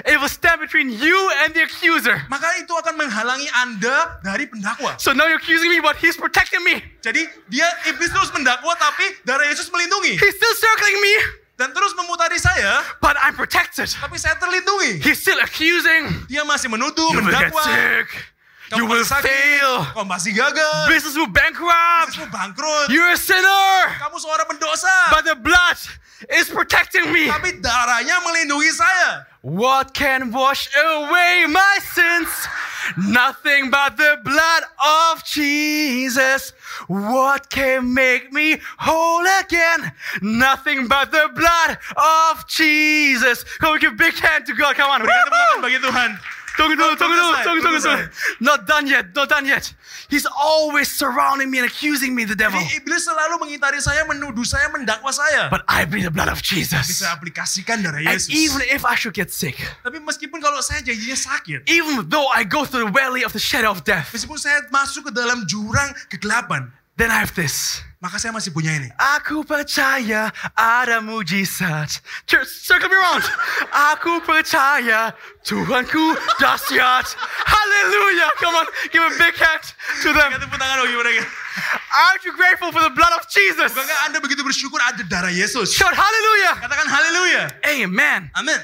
It will stand between you and the accuser. maka itu akan menghalangi Anda dari pendakwa. So now you're accusing me, but he's protecting me. Jadi dia iblis terus mendakwa tapi darah Yesus melindungi. He's still circling me, Dan terus memutari saya, but I'm protected. tapi saya terlindungi. He's still accusing. Dia masih menuduh, You will get mendakwa. Sick. You will sakit, fail. Kamu pasti gagal. Business will bankrupt. Bisnismu bangkrut. You're a sinner. Kamu seorang pendosa. But the blood is protecting me. Tapi darahnya melindungi saya. What can wash away my sins? Nothing but the blood of Jesus. What can make me whole again? Nothing but the blood of Jesus. Come on, give a big hand to God. Come on. Tepuk tangan bagi Tuhan. Tunggu dulu, tunggu dulu, tunggu, tunggu, tunggu. Not done yet, not done yet. He's always surrounding me and accusing me, the devil. Jadi iblis selalu mengitari saya, menuduh saya, mendakwa saya. But I plead the blood of Jesus. Bisa aplikasikan darah And Yesus. even if I should get sick, Tapi meskipun kalau saya janjinya sakit, even though I go through the valley of the shadow of death, meskipun saya masuk ke dalam jurang kegelapan, then I have this. maka saya masih punya ini. Aku percaya ada mujizat. Church, circle me around. Aku percaya Tuhanku dahsyat. Hallelujah. Come on, give a big hand to them. Tepuk tangan bagi mereka. Aren't you grateful for the blood of Jesus? Bukankah Anda begitu bersyukur ada darah Yesus? Shout hallelujah. Katakan haleluya. Amen. Amin.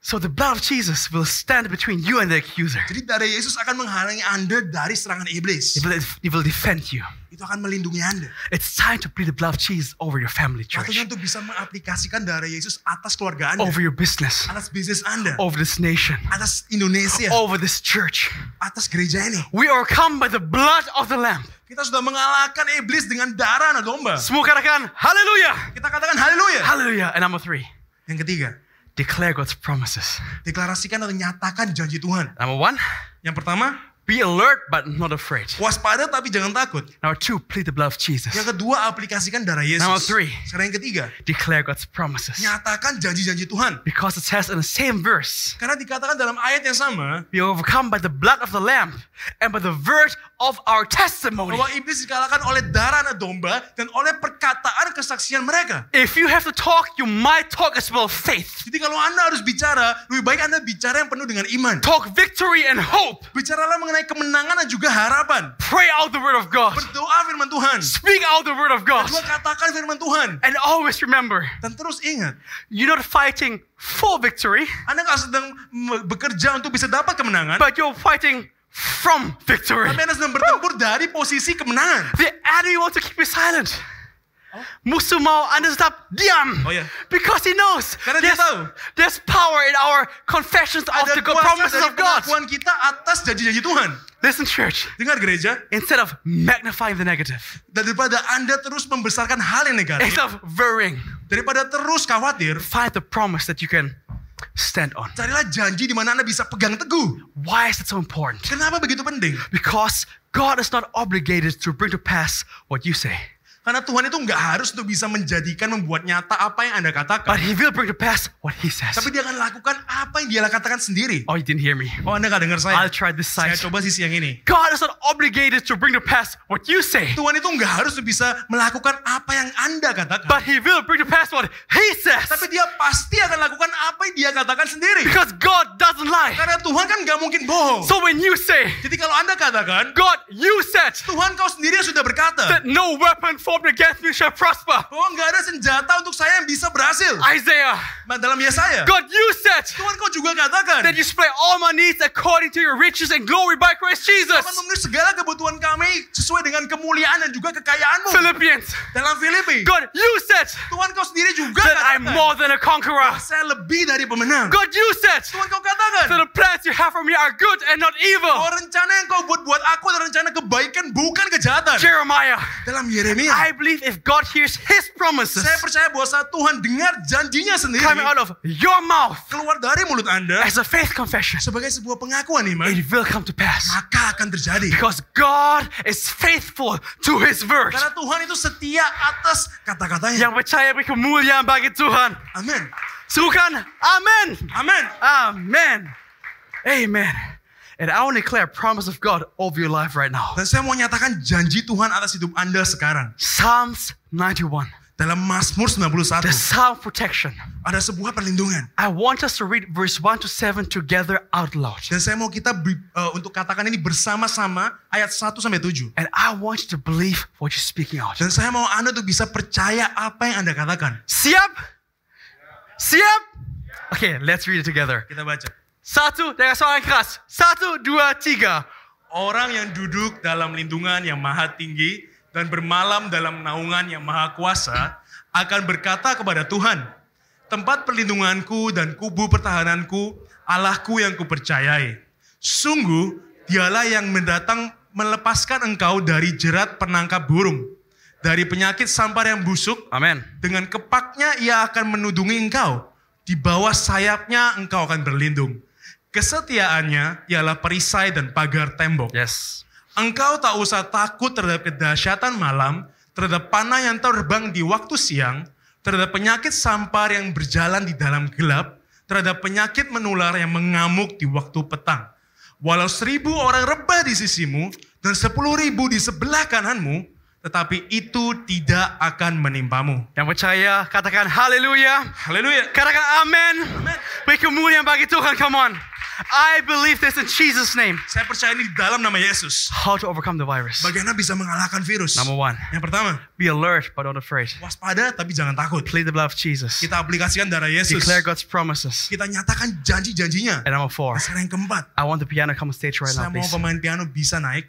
So the blood of Jesus will stand between you and the accuser. Jadi darah Yesus akan menghalangi Anda dari serangan iblis. It will, it will defend you. Itu akan melindungi Anda. It's time to plead the blood of Jesus over your family, Waktunya church, untuk bisa mengaplikasikan darah Yesus atas keluarga Anda. over your business, Atas bisnis Anda. over this nation, Atas Indonesia. over this church. Atas gereja ini. We are come by the blood of the Lamb. Kita sudah mengalahkan iblis dengan darah anak domba. Semua katakan hallelujah. Kita katakan haleluya. Hallelujah. And number three, Yang ketiga, declare God's promises. deklarasikan atau nyatakan janji Tuhan. Number one, Yang pertama, be alert but not afraid. waspada tapi jangan takut. Number two, plead the blood of Jesus. Yang kedua, aplikasikan darah Yesus. Number three. Sekarang yang ketiga, Declare God's promises. nyatakan janji-janji Tuhan. Because it says in the same verse, Karena dikatakan dalam ayat yang sama, be overcome by the blood of the Lamb and by the word of our testimony. bahwa iblis dikalahkan oleh darah anak domba dan oleh perkataan kesaksian mereka. If you have to talk, you might talk as well faith. Jadi kalau Anda harus bicara, lebih baik Anda bicara yang penuh dengan iman. Talk victory and hope. Bicaralah mengenai mempunyai kemenangan dan juga harapan. Pray out the word of God. Berdoa firman Tuhan. Speak out the word of God. Kedua katakan firman Tuhan. And always remember, Dan terus ingat, you're not fighting for victory, Anda nggak sedang bekerja untuk bisa dapat kemenangan, but you're fighting from victory. tapi Anda sedang bertempur dari posisi kemenangan. The enemy wants to keep you silent. Musuh mau Anda tetap diam. Oh, ya. Because he knows Karena dia tahu. there's power in our confessions of the promises of God. pengakuan kita atas janji-janji Tuhan. Listen, church. Dengar gereja, Instead of magnifying the negative, daripada Anda terus membesarkan hal yang negatif, instead of worrying, daripada terus khawatir, find the promise that you can stand on. carilah janji di mana Anda bisa pegang teguh. Why is it so important? Kenapa begitu penting? Because God is not obligated to bring to pass what you say, Karena Tuhan itu nggak harus untuk bisa menjadikan, membuat nyata apa yang Anda katakan. but He will bring to pass what He says. Tapi dia akan lakukan apa yang dia katakan sendiri. Oh, you didn't hear me. Oh Anda nggak dengar saya? I'll try this Saya side. coba sisi yang ini. God is not obligated to bring to pass what you say, Tuhan itu nggak harus bisa melakukan apa yang Anda katakan. but He will bring to pass what He says. Tapi dia pasti akan lakukan apa yang dia katakan sendiri. Because God doesn't lie. Karena Tuhan kan nggak mungkin bohong. So when you say, Jadi kalau Anda katakan, God, you said Tuhan kau sendiri yang sudah berkata that no weapon formed against me shall prosper. bahwa nggak ada senjata untuk saya yang bisa berhasil. Isaiah, Dalam Yesaya, God, you said Tuhan kau juga katakan that you supply all my needs according to your riches and glory by Christ Jesus. akan memenuhi segala kebutuhan kami sesuai dengan kemuliaan dan juga kekayaanmu. Philippians, Dalam Filipi, God, you said Tuhan kau sendiri juga that I'm katakan more than a conqueror. saya lebih dari pemenang. God, you said Tuhan kau katakan that the plans you have for me are good and not evil. bahwa rencana yang kau buat buat aku adalah rencana kebaikan bukan kejahatan. Jeremiah, Dalam Yeremia, I believe if God hears his promises saya percaya bahwa saat Tuhan dengar janjinya sendiri coming out of your mouth keluar dari mulut Anda as a faith confession, sebagai sebuah pengakuan iman, it will come to pass. maka akan terjadi. Because God is faithful to his word. Karena Tuhan itu setia atas kata-katanya. Yang percaya beri kemuliaan bagi Tuhan. Amin. Sukan, amin. Amin. Amen. Amen. And I want to declare a promise of God over your life right now. Dan saya mau nyatakan janji Tuhan atas hidup Anda sekarang. Psalms 91. Dalam Mazmur The 91 Psalm protection. ada sebuah perlindungan. I want us to read verse 1 to 7 together out loud. Dan saya mau kita eh, untuk katakan ini bersama-sama ayat 1 sampai 7. And I want you to believe what you're speaking out. Dan saya mau Anda tuh bisa percaya apa yang Anda katakan. Siap? Siap? Okay, let's read it together. Kita baca. Satu dengan suara yang keras. Satu, dua, tiga. Orang yang duduk dalam lindungan yang maha tinggi dan bermalam dalam naungan yang maha kuasa akan berkata kepada Tuhan, tempat perlindunganku dan kubu pertahananku, Allahku yang kupercayai. Sungguh, dialah yang mendatang melepaskan engkau dari jerat penangkap burung, dari penyakit sampar yang busuk, Amen. dengan kepaknya ia akan menudungi engkau. Di bawah sayapnya engkau akan berlindung. Kesetiaannya ialah perisai dan pagar tembok. Yes. Engkau tak usah takut terhadap kedahsyatan malam, terhadap panah yang terbang di waktu siang, terhadap penyakit sampar yang berjalan di dalam gelap, terhadap penyakit menular yang mengamuk di waktu petang. Walau seribu orang rebah di sisimu dan sepuluh ribu di sebelah kananmu, tetapi itu tidak akan menimpamu. Yang percaya, katakan haleluya. Haleluya. Katakan. Amen. Beri kemuliaan bagi Tuhan, come on. I believe this in Jesus' name. Saya percaya ini di dalam nama Yesus. How to overcome the virus. Bagaimana bisa mengalahkan virus? Number one, Yang pertama, be alert but not afraid. waspada tapi jangan takut. Plead the blood of Jesus. Kita aplikasikan darah Yesus. Declare God's promises. Kita nyatakan janji-janjinya. And number four, Sekarang yang keempat, I want the piano come on stage right saya now, mau please. pemain piano bisa naik.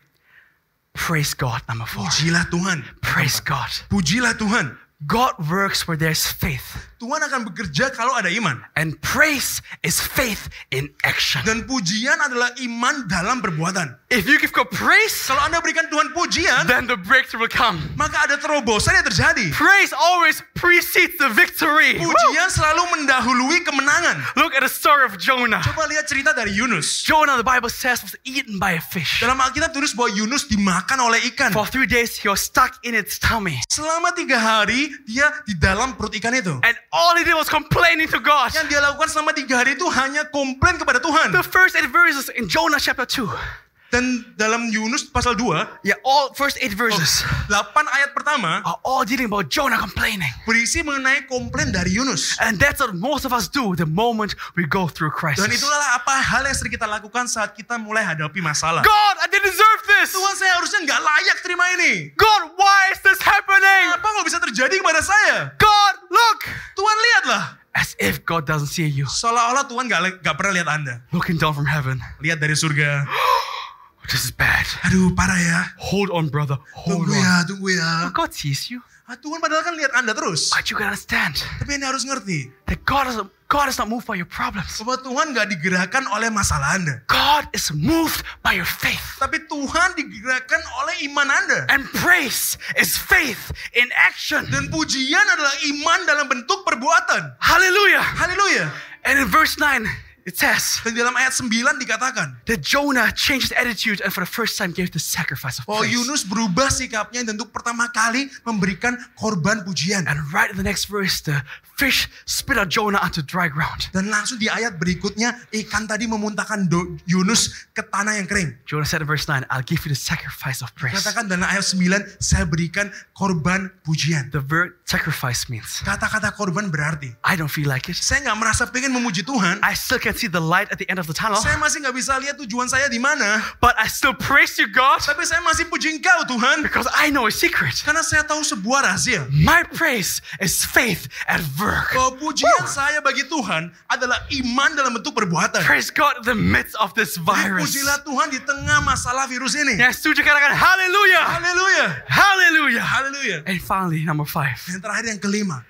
Praise God, number four. Pujilah Tuhan. Praise God. Pujilah Tuhan. God works where there's faith. Tuhan akan bekerja kalau ada iman. And praise is faith in action. Dan pujian adalah iman dalam perbuatan. If you give God praise, Kalau Anda berikan Tuhan pujian, then the breakthrough will come. maka ada terobosan yang terjadi. Praise always precedes the victory. Woo! Pujian selalu mendahului kemenangan. Look at the story of Jonah. Coba lihat cerita dari Yunus. Jonah, the Bible says, was eaten by a fish. Dalam Alkitab tulis bahwa Yunus dimakan oleh ikan. For three days, he was stuck in its tummy. Selama tiga hari, dia di dalam perut ikan itu. And all he did was complaining to God. Yang dia lakukan selama tiga hari itu hanya komplain kepada Tuhan. The first eight verses in Jonah chapter 2. Dan dalam Yunus pasal 2, yeah, all first eight verses 8 ayat pertama are all dealing about Jonah complaining. berisi mengenai komplain dari Yunus. And that's what most of us do the moment we go through crisis. Dan itulah apa hal yang sering kita lakukan saat kita mulai hadapi masalah. God, I didn't deserve this. Tuhan saya harusnya nggak layak terima ini. God, why is this happening? Apa nggak bisa terjadi kepada saya? God, look. Tuhan lihatlah. As if God doesn't see you. Seolah-olah Tuhan nggak nggak pernah lihat Anda. Looking down from heaven. Lihat dari surga. [GASPS] This is bad. Aduh parah ya. Hold on, brother. Hold Tunggu on. ya, tunggu ya. God sees you. Ah, Tuhan padahal kan lihat Anda terus. But you gotta understand Tapi Anda harus ngerti. that God is, God is not moved by your problems. Bahwa Tuhan nggak digerakkan oleh masalah Anda. God is moved by your faith. Tapi Tuhan digerakkan oleh iman Anda. And praise is faith in action. Dan pujian adalah iman dalam bentuk perbuatan. Hallelujah. Haleluya. And in verse 9, it says Dan dalam ayat 9 dikatakan. that Jonah changed his attitude and for the first time gave the sacrifice of Bahwa praise. Yunus berubah sikapnya dan untuk pertama kali memberikan korban pujian. And right in the next verse, the fish spit out Jonah onto dry ground. Dan langsung di ayat berikutnya ikan tadi memuntahkan Yunus ke tanah yang kering. Jonah said in verse 9, I'll give you the sacrifice of praise. Katakan dalam ayat 9 saya berikan korban pujian. The word sacrifice means Kata-kata korban berarti I don't feel like it. saya nggak merasa pengen memuji Tuhan. I still can see the light at the end of the tunnel, Saya masih nggak bisa lihat tujuan saya di mana. but I still praise you, God, Tapi saya masih puji Engkau Tuhan. because I know a secret. Karena saya tahu sebuah rahasia. My praise is faith at work. Bahwa pujian saya bagi Tuhan adalah iman dalam bentuk perbuatan. Praise God in the midst of this virus. Pujilah Tuhan di tengah masalah virus ini. Yang setuju katakan hallelujah. Haleluya. Hallelujah. Haleluya. And finally, number five. Dan terakhir yang kelima.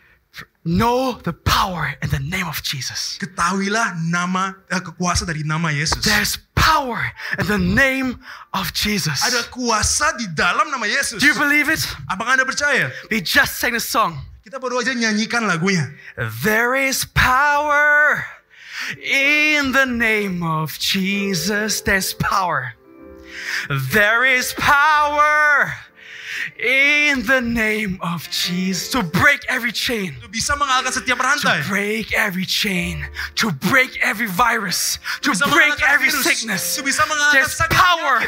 Know the power in the name of Jesus. Ketahuilah nama eh, kekuasa dari nama Yesus. There's power in the name of Jesus. Ada kuasa di dalam nama Yesus. Do you believe it? Apakah Anda percaya? We just sang a song. Kita baru aja nyanyikan lagunya. There is power in the name of Jesus. There's power. There is power in the name of Jesus to break every chain. Itu bisa mengalahkan setiap To break every chain, to break every virus, to break every virus. sickness. Itu bisa There's power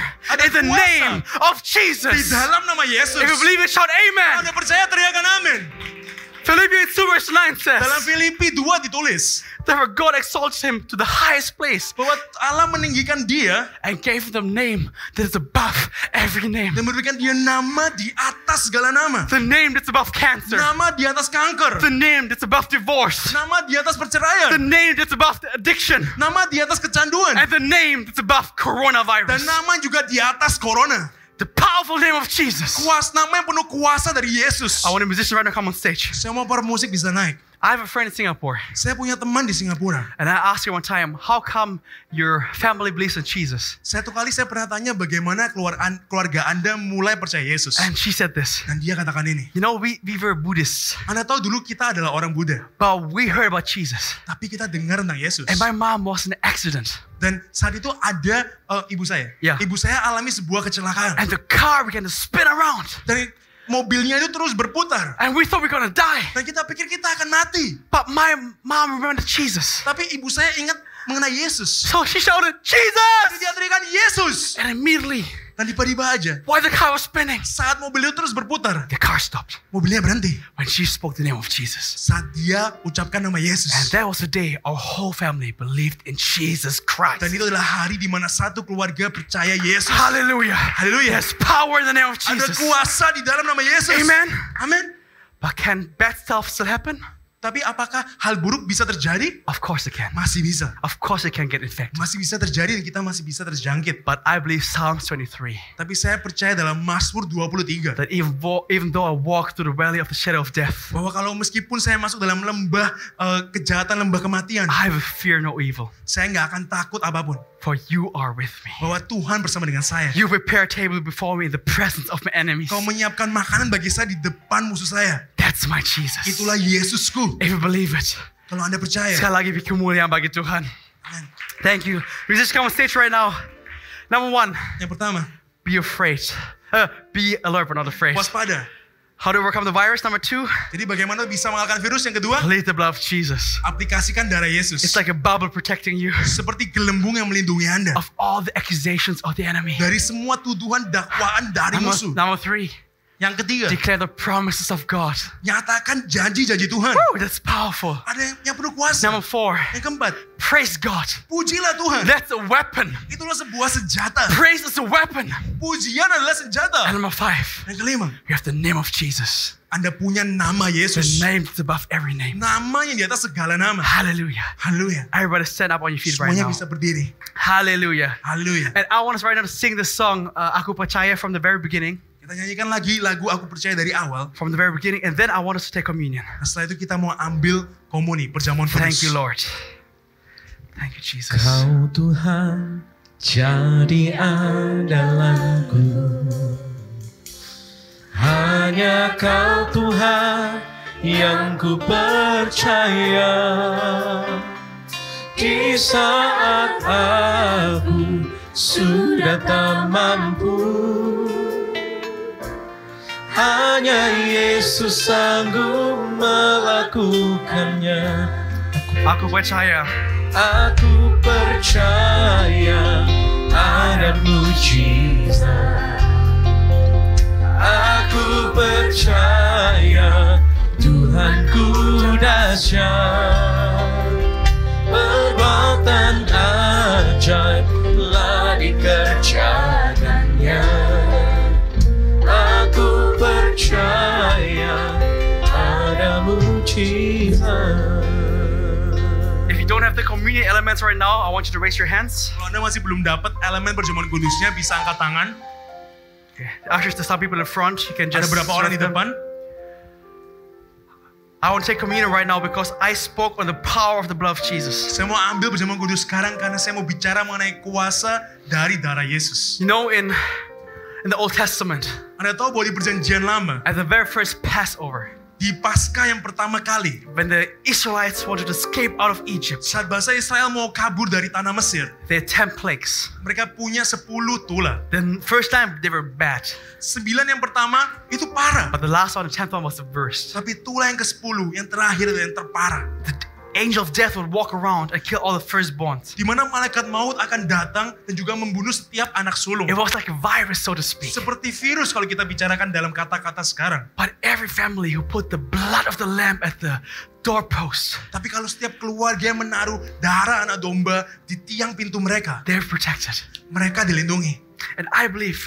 in the name of Di Jesus. dalam nama Yesus. If you believe it, shout amen. Anda percaya teriakan amin. Philippians 2 verse 9 Dalam says, Filipi 2 ditulis Therefore God exalts him to the highest place bahwa Allah meninggikan dia and gave him the name that is above every name. dan memberikan dia nama di atas segala nama. The name that's above cancer. Nama di atas kanker. The name that's above divorce. Nama di atas The perceraian. name that's above addiction. Nama di atas kecanduan. And the name that's above Dan coronavirus. nama juga di atas corona. The powerful name of Jesus. Kuas nama yang penuh kuasa dari Yesus. I want a musician right now come on stage. Saya mau para musik bisa naik. I have a friend in Singapore, Saya punya teman di Singapura. and I asked her one time, How come your family believes in Jesus? Satu kali saya pernah tanya bagaimana keluarga, Anda mulai percaya Yesus. And she said this Dan dia katakan ini. You know, we, we were Buddhists, Anda tahu dulu kita adalah orang Buddha. but we heard about Jesus. Tapi kita dengar tentang Yesus. And my mom was in an accident, Dan saat itu ada eh, ibu saya. Ya. Ibu saya alami sebuah kecelakaan. and the car began to spin around. Dan mobilnya itu terus berputar. And we thought we to die. Dan kita pikir kita akan mati. But my mom remembered Jesus. Tapi ibu saya ingat mengenai Yesus. So she shouted, Jadi Jesus! dia teriakan Yesus. And immediately, Dan tiba-tiba aja while the car was spinning, saat mobil itu terus berputar, the car stopped mobilnya berhenti. when she spoke the name of Jesus. Saat dia ucapkan nama Yesus. And that was the day our whole family believed in Jesus Christ. Dan itu adalah hari di mana satu keluarga percaya Yesus. Hallelujah. Haleluya. There's power in the name of Ada Jesus. kuasa di dalam nama Yesus. Amen. Amin. But can bad stuff still happen? Tapi apakah hal buruk bisa terjadi? Of course it can. Masih bisa. Of course it can get infected. Masih bisa terjadi dan kita masih bisa terjangkit. But I believe Psalms 23 Tapi saya percaya dalam Mazmur 23 that even though, even though I walk through the valley of the shadow of death, bahwa kalau meskipun saya masuk dalam lembah eh, kejahatan, lembah kematian, I will fear no evil, saya nggak akan takut apa pun. for you are with me. Bahwa Tuhan bersama dengan saya. You prepare a table before me in the presence of my enemies. Kau menyiapkan makanan bagi saya di depan musuh saya. That's my Jesus. Itulah Yesusku. If you believe it, Kalau Anda percaya. sekali lagi kemuliaan bagi Tuhan. Amin. Thank you. We just come on stage right now. Number one, Yang pertama, be afraid. Uh, be alert but not afraid. waspada. How to overcome the virus? Number two, Jadi bagaimana bisa mengalahkan virus? Yang kedua, plead the blood of Jesus. aplikasikan darah Yesus. It's like a bubble protecting you Seperti gelembung yang melindungi Anda. of all the accusations of the enemy. Dari semua tuduhan dakwaan dari Number, musuh. number three, Yang ketiga, declare the promises of God. nyatakan janji-janji Tuhan. Woo, that's powerful. Ada yang, yang penuh kuasa. Number four, Yang keempat, praise God. pujilah Tuhan. That's a weapon. Itulah sebuah senjata. Praise is a weapon. Pujian adalah senjata. And number five, Yang kelima, you have the name of Jesus. Anda punya nama The Yesus. name that's above every name. Nama yang di atas segala nama. Hallelujah. Haleluya. Everybody stand up on your feet right Semuanya now. bisa berdiri. Hallelujah. Haleluya. And I want us right now to sing the song uh, Aku Percaya from the very beginning. Kita nyanyikan lagi lagu Aku Percaya dari awal. From the very beginning. And then I want us to take communion. Nah, setelah itu kita mau ambil komuni, perjamuan kudus. Thank you, Lord. Thank you, Jesus. Kau Tuhan jadi andalanku Hanya kau Tuhan yang ku percaya Di saat aku sudah tak mampu Hanya Yesus sanggup melakukannya. Aku percaya. Aku percaya ada mujizat. Aku percaya Tuhanku dahsyat. Perbuatan ajaib telah dikerjakannya. Aku percaya ada mujizat If you don't have the communion elements right now, I want you to raise your hands. Kalau Anda masih belum dapat elemen perjamuan kudusnya, bisa angkat tangan. Okay. Ushers, to some people in front, you can Ada just. berapa orang di depan? I want to take communion right now because I spoke on the power of the blood of Jesus. Saya mau ambil perjamuan kudus sekarang karena saya mau bicara mengenai kuasa dari darah Yesus. You know, in in the Old Testament, Anda tahu bahwa di perjanjian lama, at the very first Passover, di Paskah yang pertama kali, when the Israelites wanted to escape out of Egypt, saat bangsa Israel mau kabur dari tanah Mesir, they had ten plagues. mereka punya 10 tula. The first time they were bad, Sembilan yang pertama itu parah. but the last one, the tenth one, was the worst. Tapi tula yang ke-10, yang terakhir dan yang terparah. The angel of death would walk around and kill all the firstborns. Di mana malaikat maut akan datang dan juga membunuh setiap anak sulung. It was like a virus, so to speak. Seperti virus kalau kita bicarakan dalam kata-kata sekarang. But every family who put the blood of the lamb at the doorpost, Tapi kalau setiap keluarga yang menaruh darah anak domba di tiang pintu mereka, they're protected. mereka dilindungi. And I believe,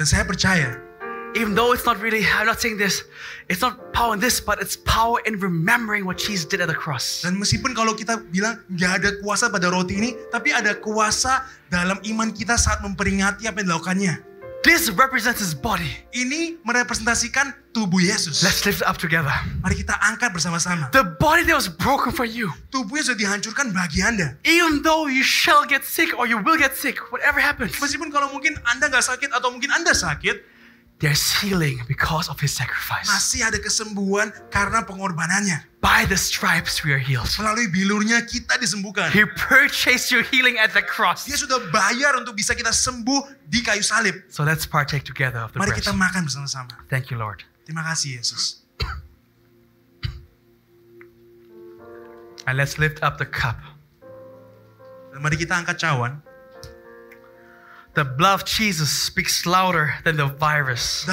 Dan saya percaya, even though it's not really, I'm not saying this, it's not power in this, but it's power in remembering what Jesus did at the cross. dan meskipun kalau kita bilang nggak ada kuasa pada roti ini, tapi ada kuasa dalam iman kita saat memperingati apa yang dilakukannya. This represents his body. Ini merepresentasikan tubuh Yesus. Let's lift it up together. Mari kita angkat bersama-sama. The body that was broken for you, Tubuhnya sudah dihancurkan bagi Anda. even though you shall get sick or you will get sick, whatever happens, Meskipun kalau mungkin Anda nggak sakit atau mungkin Anda sakit, there's healing because of his sacrifice. masih ada kesembuhan karena pengorbanannya. By the stripes we are healed. Melalui bilurnya kita disembuhkan. He purchased your healing at the cross. Dia sudah bayar untuk bisa kita sembuh di kayu salib. So let's partake together of the Mari bread. kita makan bersama-sama. Thank you, Lord. Terima kasih Yesus. And let's lift up the cup. Dan mari kita angkat cawan. The blood of Jesus speaks louder than the virus.